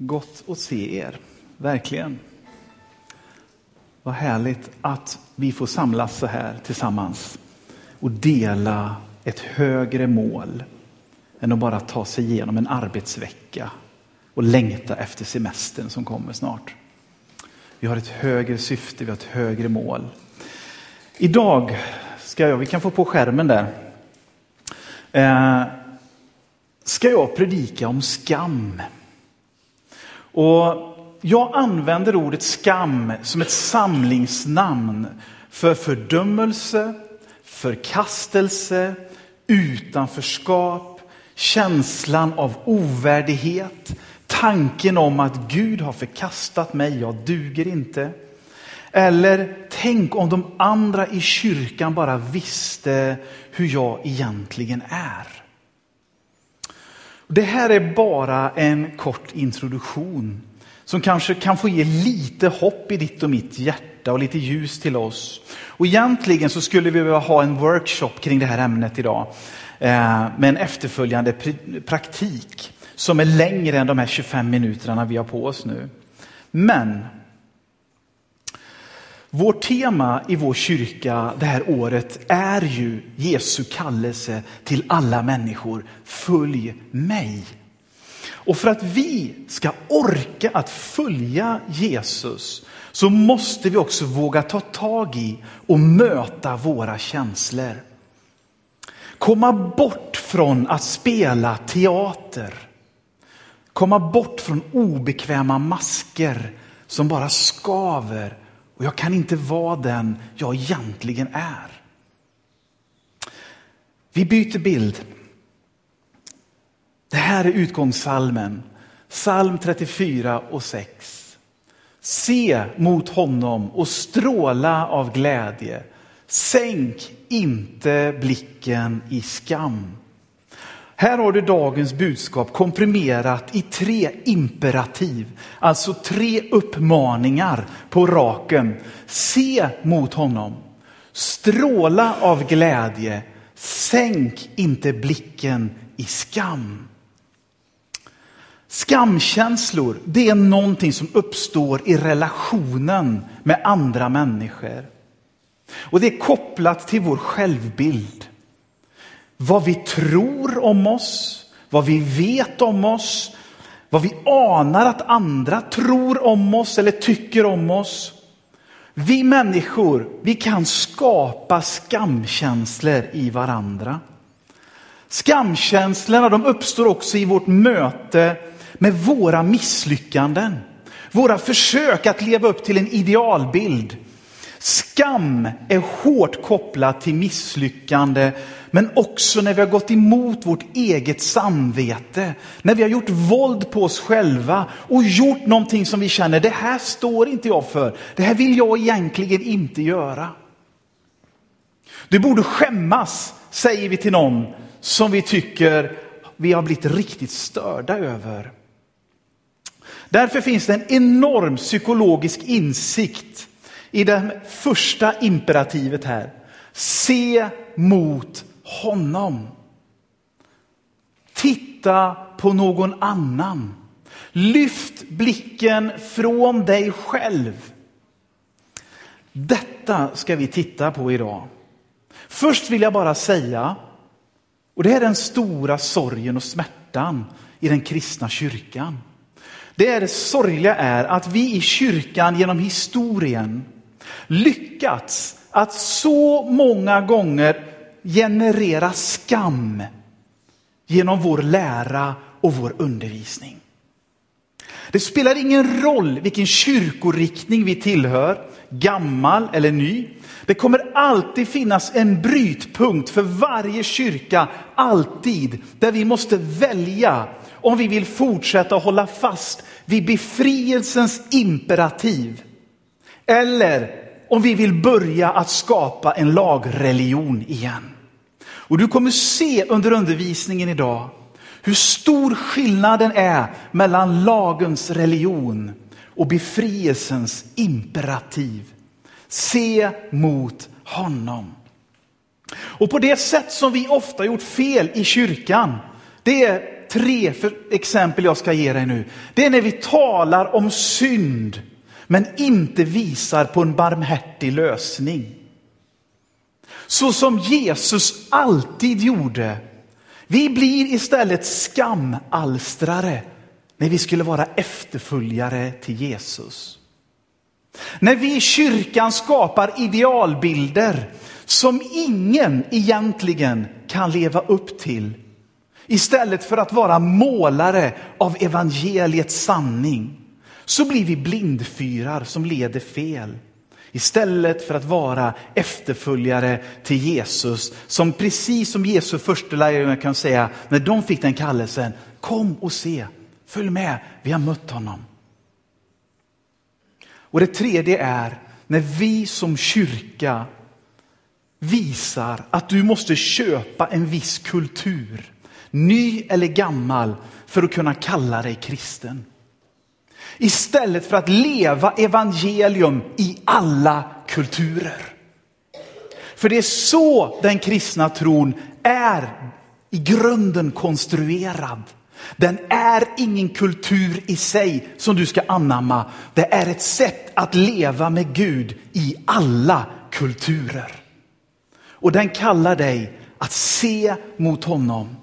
Gott att se er, verkligen. Vad härligt att vi får samlas så här tillsammans och dela ett högre mål än att bara ta sig igenom en arbetsvecka och längta efter semestern som kommer snart. Vi har ett högre syfte, vi har ett högre mål. Idag ska jag, vi kan få på skärmen där, eh, ska jag predika om skam. Och jag använder ordet skam som ett samlingsnamn för fördömelse, förkastelse, utanförskap, känslan av ovärdighet, tanken om att Gud har förkastat mig, jag duger inte. Eller tänk om de andra i kyrkan bara visste hur jag egentligen är. Det här är bara en kort introduktion som kanske kan få ge lite hopp i ditt och mitt hjärta och lite ljus till oss. Och egentligen så skulle vi behöva ha en workshop kring det här ämnet idag eh, med en efterföljande praktik som är längre än de här 25 minuterna vi har på oss nu. Men vårt tema i vår kyrka det här året är ju Jesu kallelse till alla människor. Följ mig. Och för att vi ska orka att följa Jesus så måste vi också våga ta tag i och möta våra känslor. Komma bort från att spela teater. Komma bort från obekväma masker som bara skaver och jag kan inte vara den jag egentligen är. Vi byter bild. Det här är utgångssalmen, psalm 34 och 6. Se mot honom och stråla av glädje. Sänk inte blicken i skam. Här har du dagens budskap komprimerat i tre imperativ, alltså tre uppmaningar på raken. Se mot honom, stråla av glädje, sänk inte blicken i skam. Skamkänslor, det är någonting som uppstår i relationen med andra människor. Och det är kopplat till vår självbild. Vad vi tror om oss, vad vi vet om oss, vad vi anar att andra tror om oss eller tycker om oss. Vi människor, vi kan skapa skamkänslor i varandra. Skamkänslorna de uppstår också i vårt möte med våra misslyckanden. Våra försök att leva upp till en idealbild. Skam är hårt kopplat till misslyckande, men också när vi har gått emot vårt eget samvete. När vi har gjort våld på oss själva och gjort någonting som vi känner, det här står inte jag för. Det här vill jag egentligen inte göra. Du borde skämmas, säger vi till någon som vi tycker vi har blivit riktigt störda över. Därför finns det en enorm psykologisk insikt i det första imperativet här. Se mot honom. Titta på någon annan. Lyft blicken från dig själv. Detta ska vi titta på idag. Först vill jag bara säga, och det är den stora sorgen och smärtan i den kristna kyrkan. Det är det sorgliga är att vi i kyrkan genom historien lyckats att så många gånger generera skam genom vår lära och vår undervisning. Det spelar ingen roll vilken kyrkoriktning vi tillhör, gammal eller ny. Det kommer alltid finnas en brytpunkt för varje kyrka, alltid, där vi måste välja om vi vill fortsätta hålla fast vid befrielsens imperativ. Eller om vi vill börja att skapa en lagreligion igen. Och du kommer se under undervisningen idag hur stor skillnaden är mellan lagens religion och befrielsens imperativ. Se mot honom. Och på det sätt som vi ofta gjort fel i kyrkan, det är tre exempel jag ska ge dig nu. Det är när vi talar om synd, men inte visar på en barmhärtig lösning. Så som Jesus alltid gjorde. Vi blir istället skamalstrare när vi skulle vara efterföljare till Jesus. När vi i kyrkan skapar idealbilder som ingen egentligen kan leva upp till. Istället för att vara målare av evangeliets sanning så blir vi blindfyrar som leder fel. Istället för att vara efterföljare till Jesus som precis som Jesu första lärjungar kan säga när de fick den kallelsen. Kom och se, följ med, vi har mött honom. Och det tredje är när vi som kyrka visar att du måste köpa en viss kultur, ny eller gammal, för att kunna kalla dig kristen. Istället för att leva evangelium i alla kulturer. För det är så den kristna tron är i grunden konstruerad. Den är ingen kultur i sig som du ska anamma. Det är ett sätt att leva med Gud i alla kulturer. Och den kallar dig att se mot honom.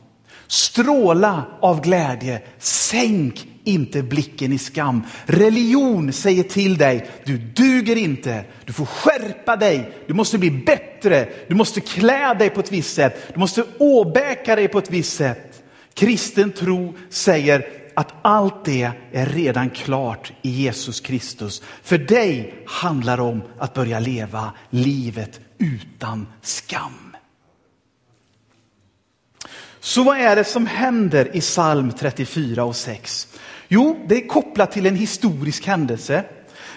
Stråla av glädje. Sänk inte blicken i skam. Religion säger till dig, du duger inte. Du får skärpa dig. Du måste bli bättre. Du måste klä dig på ett visst sätt. Du måste åbäka dig på ett visst sätt. Kristen tro säger att allt det är redan klart i Jesus Kristus. För dig handlar det om att börja leva livet utan skam. Så vad är det som händer i psalm 34 och 6? Jo, det är kopplat till en historisk händelse.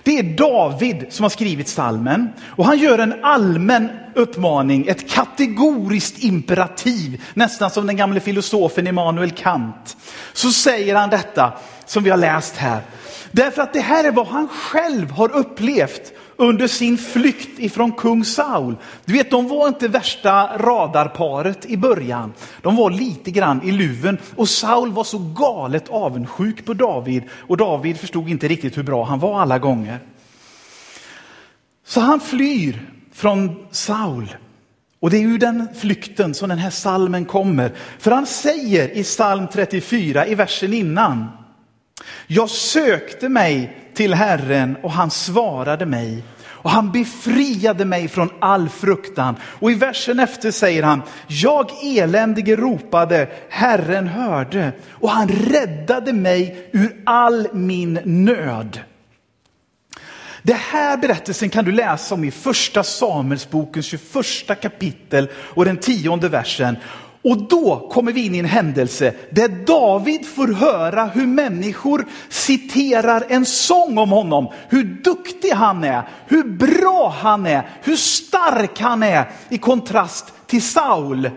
Det är David som har skrivit salmen och han gör en allmän uppmaning, ett kategoriskt imperativ, nästan som den gamle filosofen Immanuel Kant. Så säger han detta som vi har läst här. Därför att det här är vad han själv har upplevt under sin flykt ifrån kung Saul. Du vet, de var inte värsta radarparet i början. De var lite grann i luven och Saul var så galet avundsjuk på David och David förstod inte riktigt hur bra han var alla gånger. Så han flyr från Saul. Och det är ur den flykten som den här salmen kommer. För han säger i psalm 34 i versen innan. Jag sökte mig till Herren och han svarade mig och han befriade mig från all fruktan. Och i versen efter säger han, jag eländige ropade, Herren hörde och han räddade mig ur all min nöd. Det här berättelsen kan du läsa om i första Samuelsbokens 21 kapitel och den tionde versen. Och då kommer vi in i en händelse där David får höra hur människor citerar en sång om honom. Hur duktig han är, hur bra han är, hur stark han är i kontrast till Saul.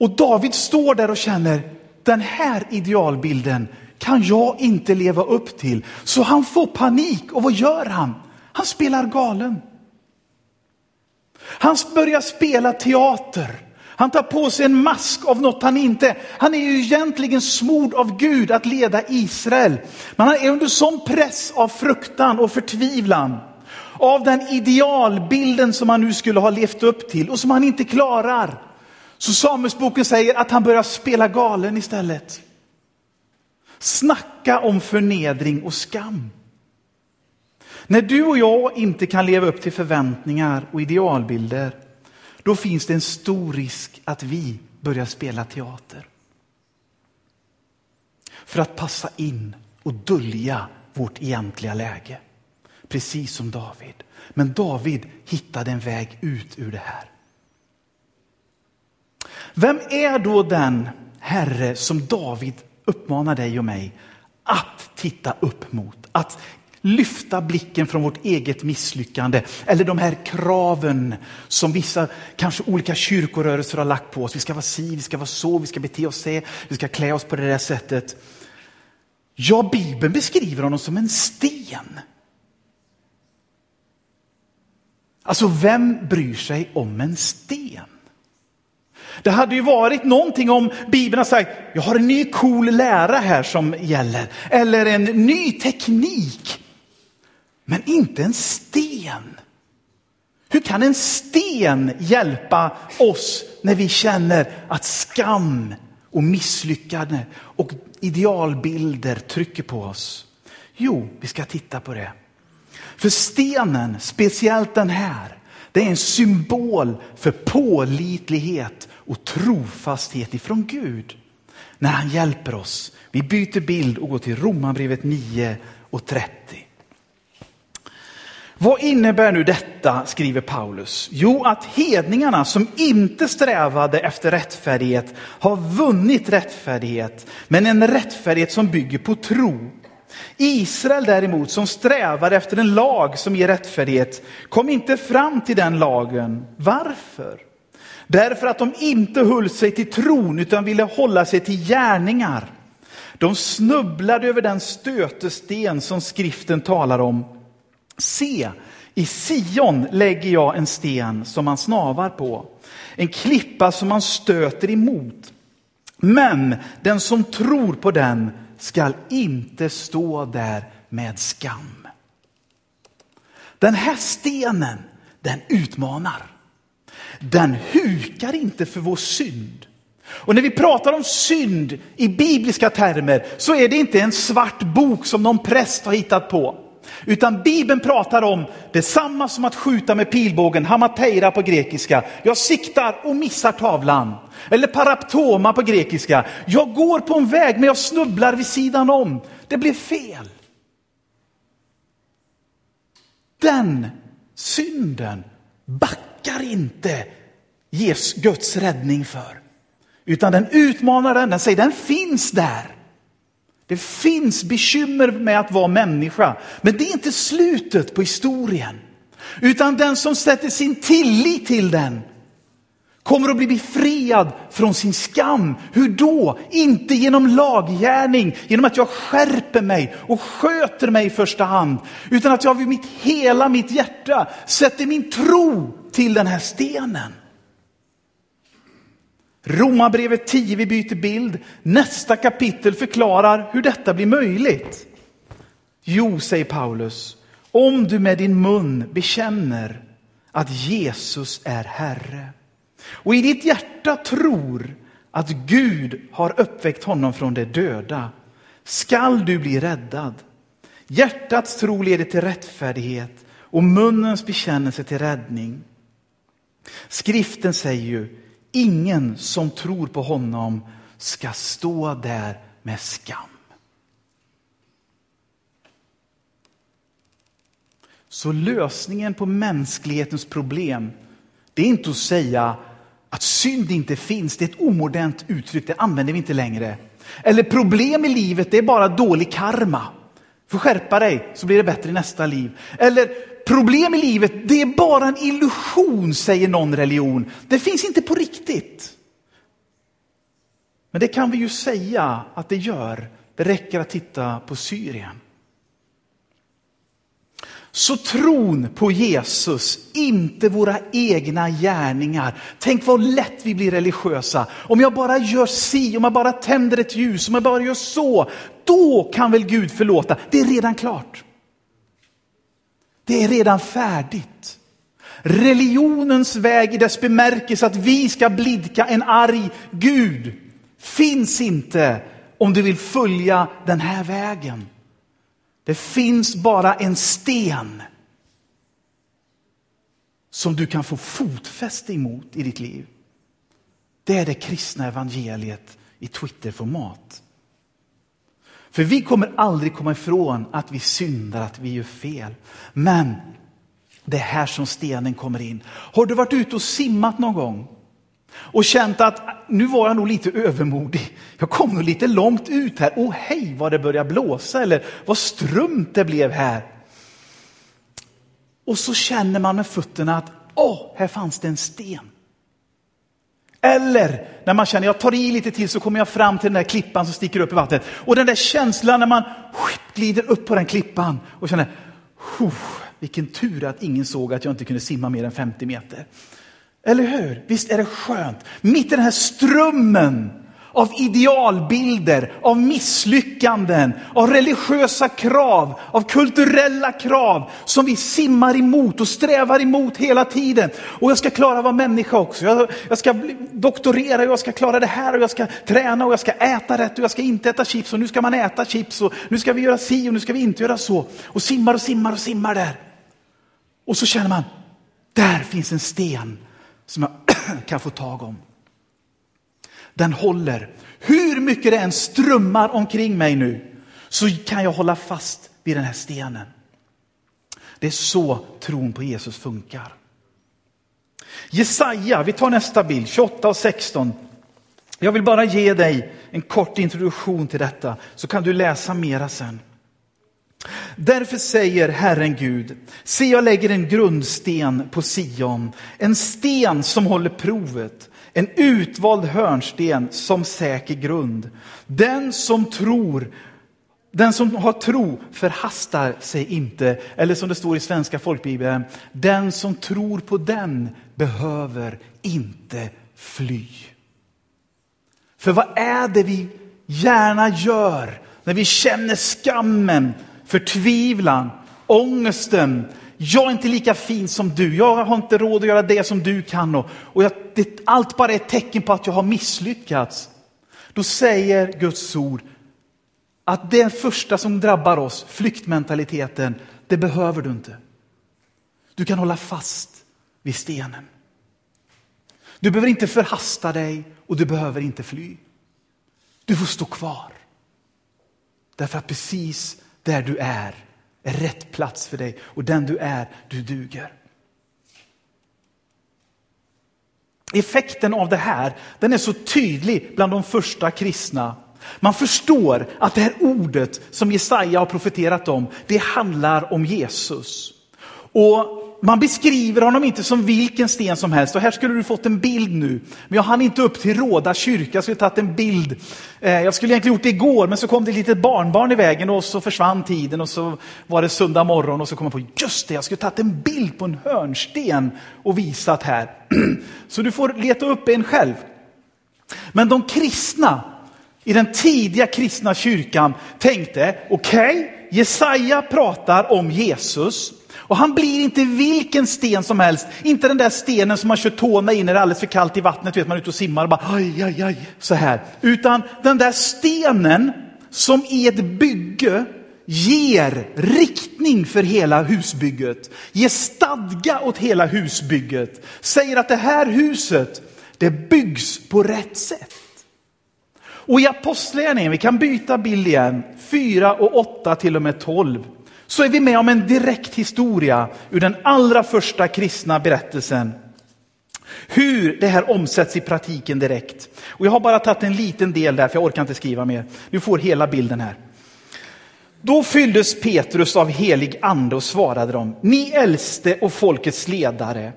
Och David står där och känner, den här idealbilden kan jag inte leva upp till. Så han får panik och vad gör han? Han spelar galen. Han börjar spela teater. Han tar på sig en mask av något han inte, han är ju egentligen smord av Gud att leda Israel. Men han är under sån press av fruktan och förtvivlan. Av den idealbilden som han nu skulle ha levt upp till och som han inte klarar. Så Samuelsboken säger att han börjar spela galen istället. Snacka om förnedring och skam. När du och jag inte kan leva upp till förväntningar och idealbilder, då finns det en stor risk att vi börjar spela teater. För att passa in och dölja vårt egentliga läge. Precis som David. Men David hittade en väg ut ur det här. Vem är då den Herre som David uppmanar dig och mig att titta upp mot? Att lyfta blicken från vårt eget misslyckande eller de här kraven som vissa, kanske olika kyrkorörelser har lagt på oss. Vi ska vara si, vi ska vara så, vi ska bete oss så, vi ska klä oss på det där sättet. Ja, Bibeln beskriver honom som en sten. Alltså, vem bryr sig om en sten? Det hade ju varit någonting om Bibeln har sagt, jag har en ny cool lära här som gäller. Eller en ny teknik. Men inte en sten. Hur kan en sten hjälpa oss när vi känner att skam och misslyckande och idealbilder trycker på oss? Jo, vi ska titta på det. För stenen, speciellt den här, det är en symbol för pålitlighet och trofasthet ifrån Gud. När han hjälper oss. Vi byter bild och går till Romarbrevet 9 och 30. Vad innebär nu detta, skriver Paulus? Jo, att hedningarna som inte strävade efter rättfärdighet har vunnit rättfärdighet, men en rättfärdighet som bygger på tro. Israel däremot, som strävar efter en lag som ger rättfärdighet, kom inte fram till den lagen. Varför? Därför att de inte höll sig till tron utan ville hålla sig till gärningar. De snubblade över den stötesten som skriften talar om. Se, i Sion lägger jag en sten som man snavar på, en klippa som man stöter emot. Men den som tror på den skall inte stå där med skam. Den här stenen, den utmanar. Den hukar inte för vår synd. Och när vi pratar om synd i bibliska termer så är det inte en svart bok som någon präst har hittat på. Utan Bibeln pratar om detsamma som att skjuta med pilbågen, hamateira på grekiska. Jag siktar och missar tavlan. Eller paraptoma på grekiska. Jag går på en väg men jag snubblar vid sidan om. Det blir fel. Den synden backar inte ges Guds räddning för. Utan den utmanar den, den säger den finns där. Det finns bekymmer med att vara människa, men det är inte slutet på historien. Utan den som sätter sin tillit till den kommer att bli befriad från sin skam. Hur då? Inte genom laggärning, genom att jag skärper mig och sköter mig i första hand, utan att jag vid mitt hela mitt hjärta sätter min tro till den här stenen. Romarbrevet 10, vi byter bild. Nästa kapitel förklarar hur detta blir möjligt. Jo, säger Paulus, om du med din mun bekänner att Jesus är Herre och i ditt hjärta tror att Gud har uppväckt honom från de döda skall du bli räddad. Hjärtats tro leder till rättfärdighet och munnens bekännelse till räddning. Skriften säger ju ingen som tror på honom ska stå där med skam. Så lösningen på mänsklighetens problem, det är inte att säga att synd inte finns, det är ett omodernt uttryck, det använder vi inte längre. Eller problem i livet, det är bara dålig karma. Får skärpa dig så blir det bättre i nästa liv. Eller problem i livet, det är bara en illusion, säger någon religion. Det finns inte på riktigt. Men det kan vi ju säga att det gör. Det räcker att titta på Syrien. Så tron på Jesus, inte våra egna gärningar. Tänk vad lätt vi blir religiösa. Om jag bara gör si, om jag bara tänder ett ljus, om jag bara gör så, då kan väl Gud förlåta. Det är redan klart. Det är redan färdigt. Religionens väg i dess bemärkelse att vi ska blidka en arg Gud finns inte om du vill följa den här vägen. Det finns bara en sten som du kan få fotfäste emot i ditt liv. Det är det kristna evangeliet i Twitterformat. För vi kommer aldrig komma ifrån att vi syndar, att vi gör fel. Men det är här som stenen kommer in. Har du varit ute och simmat någon gång? Och känt att nu var jag nog lite övermodig. Jag kom nog lite långt ut här. Åh hej vad det börjar blåsa eller vad strömt det blev här. Och så känner man med fötterna att åh, här fanns det en sten. Eller när man känner, jag tar i lite till så kommer jag fram till den där klippan som sticker upp i vattnet. Och den där känslan när man glider upp på den klippan och känner, vilken tur att ingen såg att jag inte kunde simma mer än 50 meter. Eller hur? Visst är det skönt? Mitt i den här strömmen av idealbilder, av misslyckanden, av religiösa krav, av kulturella krav som vi simmar emot och strävar emot hela tiden. Och jag ska klara att vara människa också. Jag, jag ska doktorera, jag ska klara det här och jag ska träna och jag ska äta rätt och jag ska inte äta chips och nu ska man äta chips och nu ska vi göra si och nu ska vi inte göra så. Och simmar och simmar och simmar där. Och så känner man, där finns en sten som jag kan få tag om. Den håller. Hur mycket det än strömmar omkring mig nu så kan jag hålla fast vid den här stenen. Det är så tron på Jesus funkar. Jesaja, vi tar nästa bild, 28 och 16. Jag vill bara ge dig en kort introduktion till detta så kan du läsa mera sen. Därför säger Herren Gud, se jag lägger en grundsten på Sion, en sten som håller provet, en utvald hörnsten som säker grund. Den som tror, den som har tro förhastar sig inte, eller som det står i svenska folkbibeln, den som tror på den behöver inte fly. För vad är det vi gärna gör när vi känner skammen, förtvivlan, ångesten. Jag är inte lika fin som du, jag har inte råd att göra det som du kan och, och jag, det, allt bara är ett tecken på att jag har misslyckats. Då säger Guds ord att det första som drabbar oss, flyktmentaliteten, det behöver du inte. Du kan hålla fast vid stenen. Du behöver inte förhasta dig och du behöver inte fly. Du får stå kvar. Därför att precis där du är, är rätt plats för dig och den du är, du duger. Effekten av det här, den är så tydlig bland de första kristna. Man förstår att det här ordet som Jesaja har profeterat om, det handlar om Jesus. Och man beskriver honom inte som vilken sten som helst. Och här skulle du fått en bild nu. Men jag hann inte upp till Råda kyrka, jag skulle tagit en bild. Eh, jag skulle egentligen gjort det igår, men så kom det ett litet barnbarn i vägen och så försvann tiden och så var det söndag morgon och så kom jag på, just det, jag skulle tagit en bild på en hörnsten och visat här. Så du får leta upp en själv. Men de kristna i den tidiga kristna kyrkan tänkte, okej, okay, Jesaja pratar om Jesus. Och han blir inte vilken sten som helst, inte den där stenen som man kör tårna in när det är alldeles för kallt i vattnet, vet man är ute och simmar och bara aj, aj, aj, så här. Utan den där stenen som i ett bygge ger riktning för hela husbygget, ger stadga åt hela husbygget, säger att det här huset, det byggs på rätt sätt. Och i Apostlagärningarna, vi kan byta bild igen, 4 och 8 till och med 12 så är vi med om en direkt historia ur den allra första kristna berättelsen. Hur det här omsätts i praktiken direkt. Och jag har bara tagit en liten del där, för jag orkar inte skriva mer. Du får hela bilden här. Då fylldes Petrus av helig ande och svarade dem, ni äldste och folkets ledare,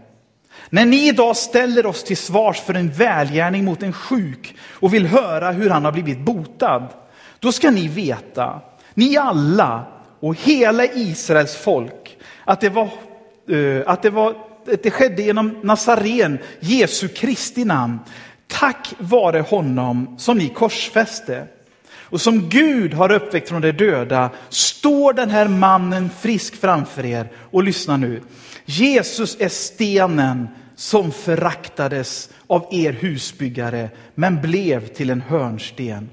när ni idag ställer oss till svars för en välgärning mot en sjuk och vill höra hur han har blivit botad, då ska ni veta, ni alla och hela Israels folk att det var, eh, att det, var, att det skedde genom Nazaren, Jesu Kristi namn, tack vare honom som ni korsfäste. Och som Gud har uppväckt från de döda står den här mannen frisk framför er. Och lyssna nu. Jesus är stenen som föraktades av er husbyggare men blev till en hörnsten.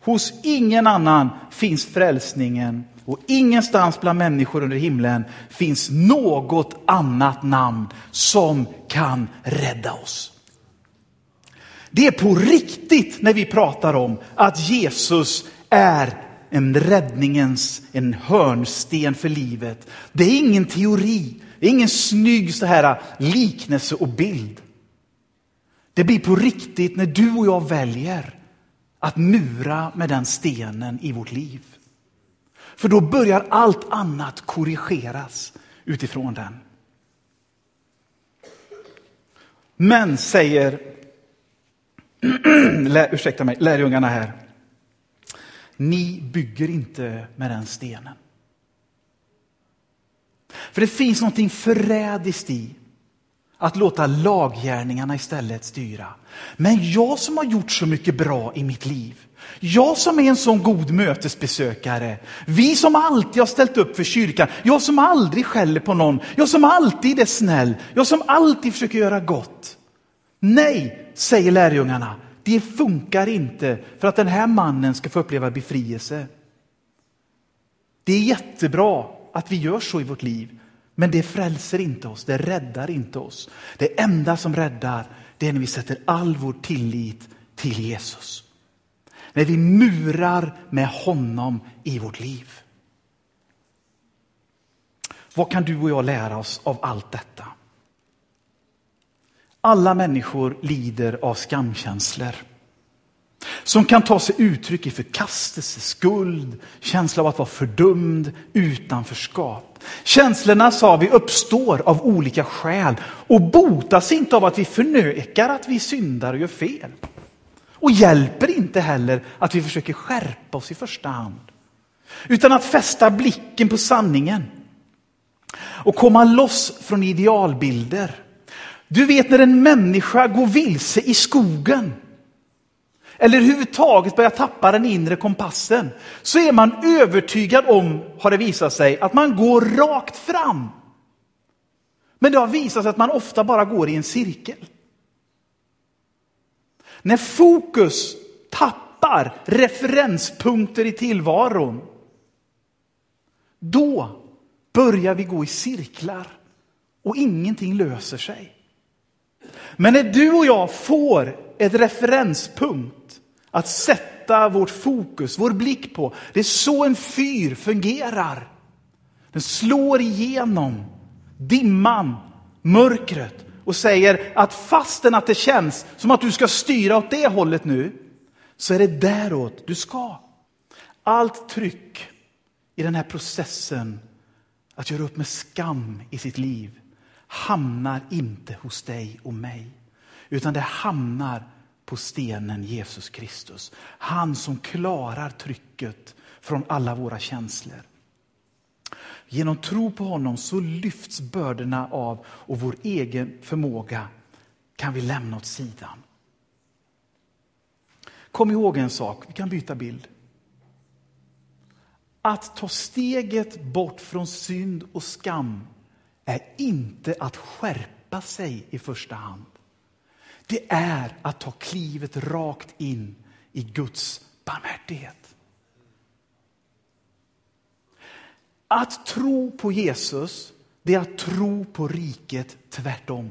Hos ingen annan finns frälsningen och ingenstans bland människor under himlen finns något annat namn som kan rädda oss. Det är på riktigt när vi pratar om att Jesus är en räddningens, en hörnsten för livet. Det är ingen teori, det är ingen snygg så här liknelse och bild. Det blir på riktigt när du och jag väljer att mura med den stenen i vårt liv. För då börjar allt annat korrigeras utifrån den. Men säger, ursäkta mig, lärjungarna här. Ni bygger inte med den stenen. För det finns någonting förrädiskt i att låta laggärningarna istället styra. Men jag som har gjort så mycket bra i mitt liv, jag som är en sån god mötesbesökare, vi som alltid har ställt upp för kyrkan, jag som aldrig skäller på någon, jag som alltid är snäll, jag som alltid försöker göra gott. Nej, säger lärjungarna, det funkar inte för att den här mannen ska få uppleva befrielse. Det är jättebra att vi gör så i vårt liv, men det frälser inte oss, det räddar inte oss. Det enda som räddar, det är när vi sätter all vår tillit till Jesus. När vi murar med honom i vårt liv. Vad kan du och jag lära oss av allt detta? Alla människor lider av skamkänslor som kan ta sig uttryck i förkastelse, skuld, känsla av att vara fördömd, utanförskap. Känslorna, sa vi, uppstår av olika skäl och botas inte av att vi förnekar att vi syndar och gör fel. Och hjälper inte heller att vi försöker skärpa oss i första hand. Utan att fästa blicken på sanningen och komma loss från idealbilder. Du vet när en människa går vilse i skogen eller överhuvudtaget börjar tappa den inre kompassen, så är man övertygad om, har det visat sig, att man går rakt fram. Men det har visat sig att man ofta bara går i en cirkel. När fokus tappar referenspunkter i tillvaron, då börjar vi gå i cirklar och ingenting löser sig. Men när du och jag får ett referenspunkt att sätta vårt fokus, vår blick på. Det är så en fyr fungerar. Den slår igenom dimman, mörkret och säger att fastän att det känns som att du ska styra åt det hållet nu, så är det däråt du ska. Allt tryck i den här processen att göra upp med skam i sitt liv hamnar inte hos dig och mig utan det hamnar på stenen Jesus Kristus. Han som klarar trycket från alla våra känslor. Genom tro på honom så lyfts bördorna av och vår egen förmåga kan vi lämna åt sidan. Kom ihåg en sak, vi kan byta bild. Att ta steget bort från synd och skam är inte att skärpa sig i första hand det är att ta klivet rakt in i Guds barmhärtighet. Att tro på Jesus, det är att tro på riket tvärtom.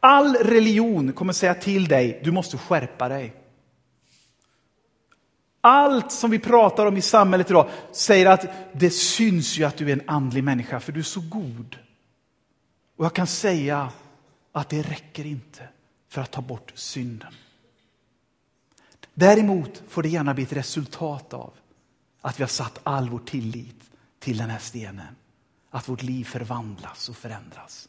All religion kommer säga till dig, du måste skärpa dig. Allt som vi pratar om i samhället idag säger att det syns ju att du är en andlig människa för du är så god. Och jag kan säga att det räcker inte för att ta bort synden. Däremot får det gärna bli ett resultat av att vi har satt all vår tillit till den här stenen. Att vårt liv förvandlas och förändras.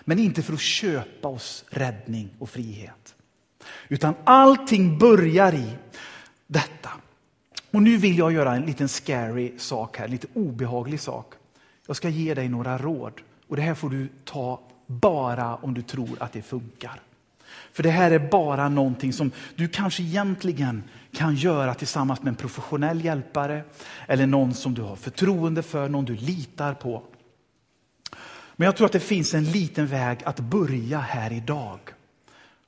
Men inte för att köpa oss räddning och frihet. Utan allting börjar i detta. Och nu vill jag göra en liten scary sak här, en lite obehaglig sak. Jag ska ge dig några råd och det här får du ta bara om du tror att det funkar. För det här är bara någonting som du kanske egentligen kan göra tillsammans med en professionell hjälpare eller någon som du har förtroende för, någon du litar på. Men jag tror att det finns en liten väg att börja här idag.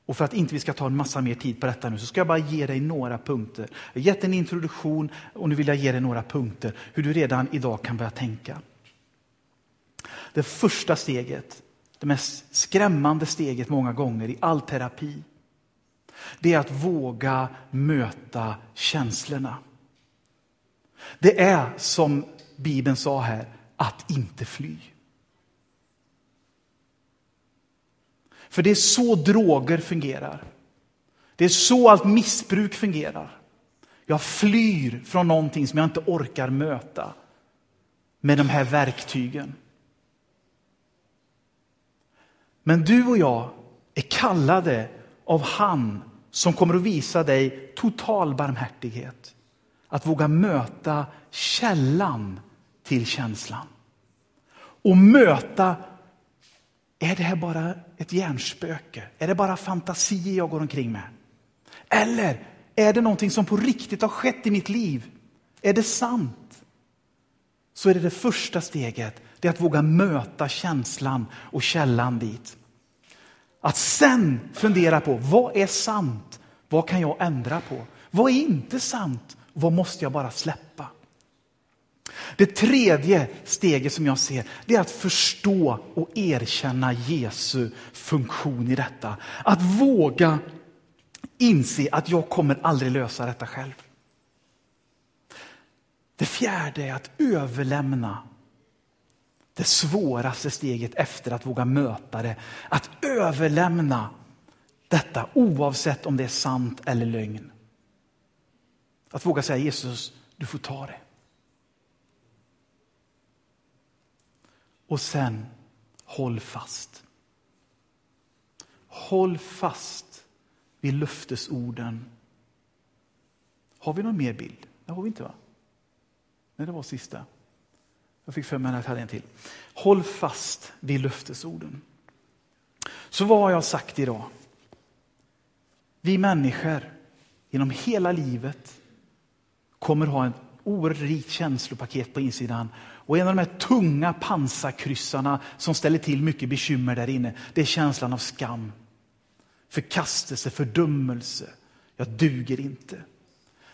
Och för att inte vi ska ta en massa mer tid på detta nu så ska jag bara ge dig några punkter. Jag har gett en introduktion och nu vill jag ge dig några punkter hur du redan idag kan börja tänka. Det första steget det mest skrämmande steget många gånger i all terapi. Det är att våga möta känslorna. Det är som Bibeln sa här, att inte fly. För det är så droger fungerar. Det är så allt missbruk fungerar. Jag flyr från någonting som jag inte orkar möta med de här verktygen. Men du och jag är kallade av han som kommer att visa dig total barmhärtighet. Att våga möta källan till känslan. Och möta är det här bara ett hjärnspöke? Är det bara fantasier jag går omkring med? Eller är det någonting som på riktigt har skett i mitt liv? Är det sant? Så är det det första steget, det är att våga möta känslan och källan dit. Att sen fundera på vad är sant? Vad kan jag ändra på? Vad är inte sant? Vad måste jag bara släppa? Det tredje steget som jag ser, det är att förstå och erkänna Jesu funktion i detta. Att våga inse att jag kommer aldrig lösa detta själv. Det fjärde är att överlämna det svåraste steget efter att våga möta det. Att överlämna detta oavsett om det är sant eller lögn. Att våga säga Jesus, du får ta det. Och sen, håll fast. Håll fast vid löftesorden. Har vi någon mer bild? Det har vi inte va? Nej, det var sista. Jag fick för mig att jag hade en till. Håll fast vid löftesorden. Så vad har jag sagt idag? Vi människor genom hela livet kommer ha ett oerhört rikt känslopaket på insidan. Och en av de här tunga pansarkryssarna som ställer till mycket bekymmer där inne, det är känslan av skam. Förkastelse, fördömelse. Jag duger inte.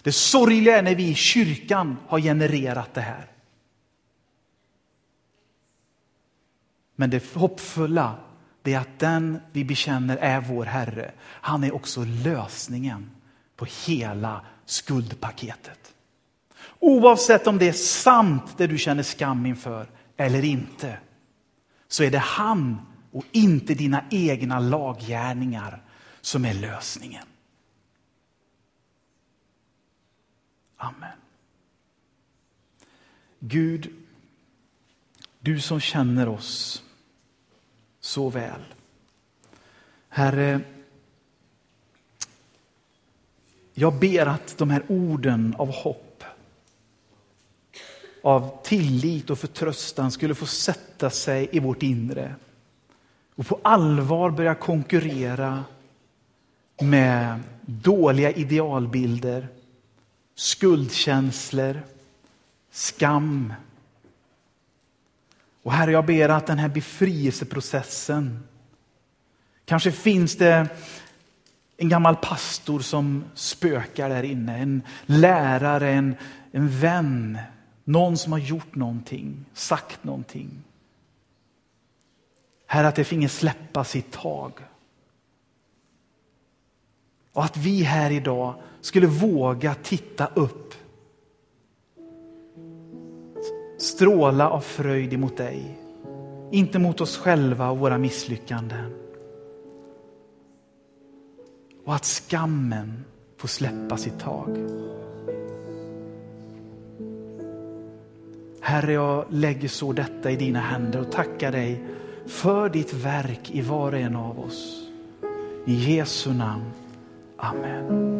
Det sorgliga är när vi i kyrkan har genererat det här. Men det hoppfulla det är att den vi bekänner är vår Herre. Han är också lösningen på hela skuldpaketet. Oavsett om det är sant det du känner skam inför eller inte, så är det han och inte dina egna laggärningar som är lösningen. Amen. Gud, du som känner oss så väl. Herre, jag ber att de här orden av hopp, av tillit och förtröstan skulle få sätta sig i vårt inre och på allvar börja konkurrera med dåliga idealbilder, skuldkänslor, skam. Och Herre, jag ber att den här befrielseprocessen, kanske finns det en gammal pastor som spökar där inne, en lärare, en, en vän, någon som har gjort någonting, sagt någonting. Herre, att det finge släppa sitt tag. Och att vi här idag skulle våga titta upp. Stråla av fröjd emot dig. Inte mot oss själva och våra misslyckanden. Och att skammen får släppa sitt tag. Herre, jag lägger så detta i dina händer och tackar dig för ditt verk i var och en av oss. I Jesu namn. Amen.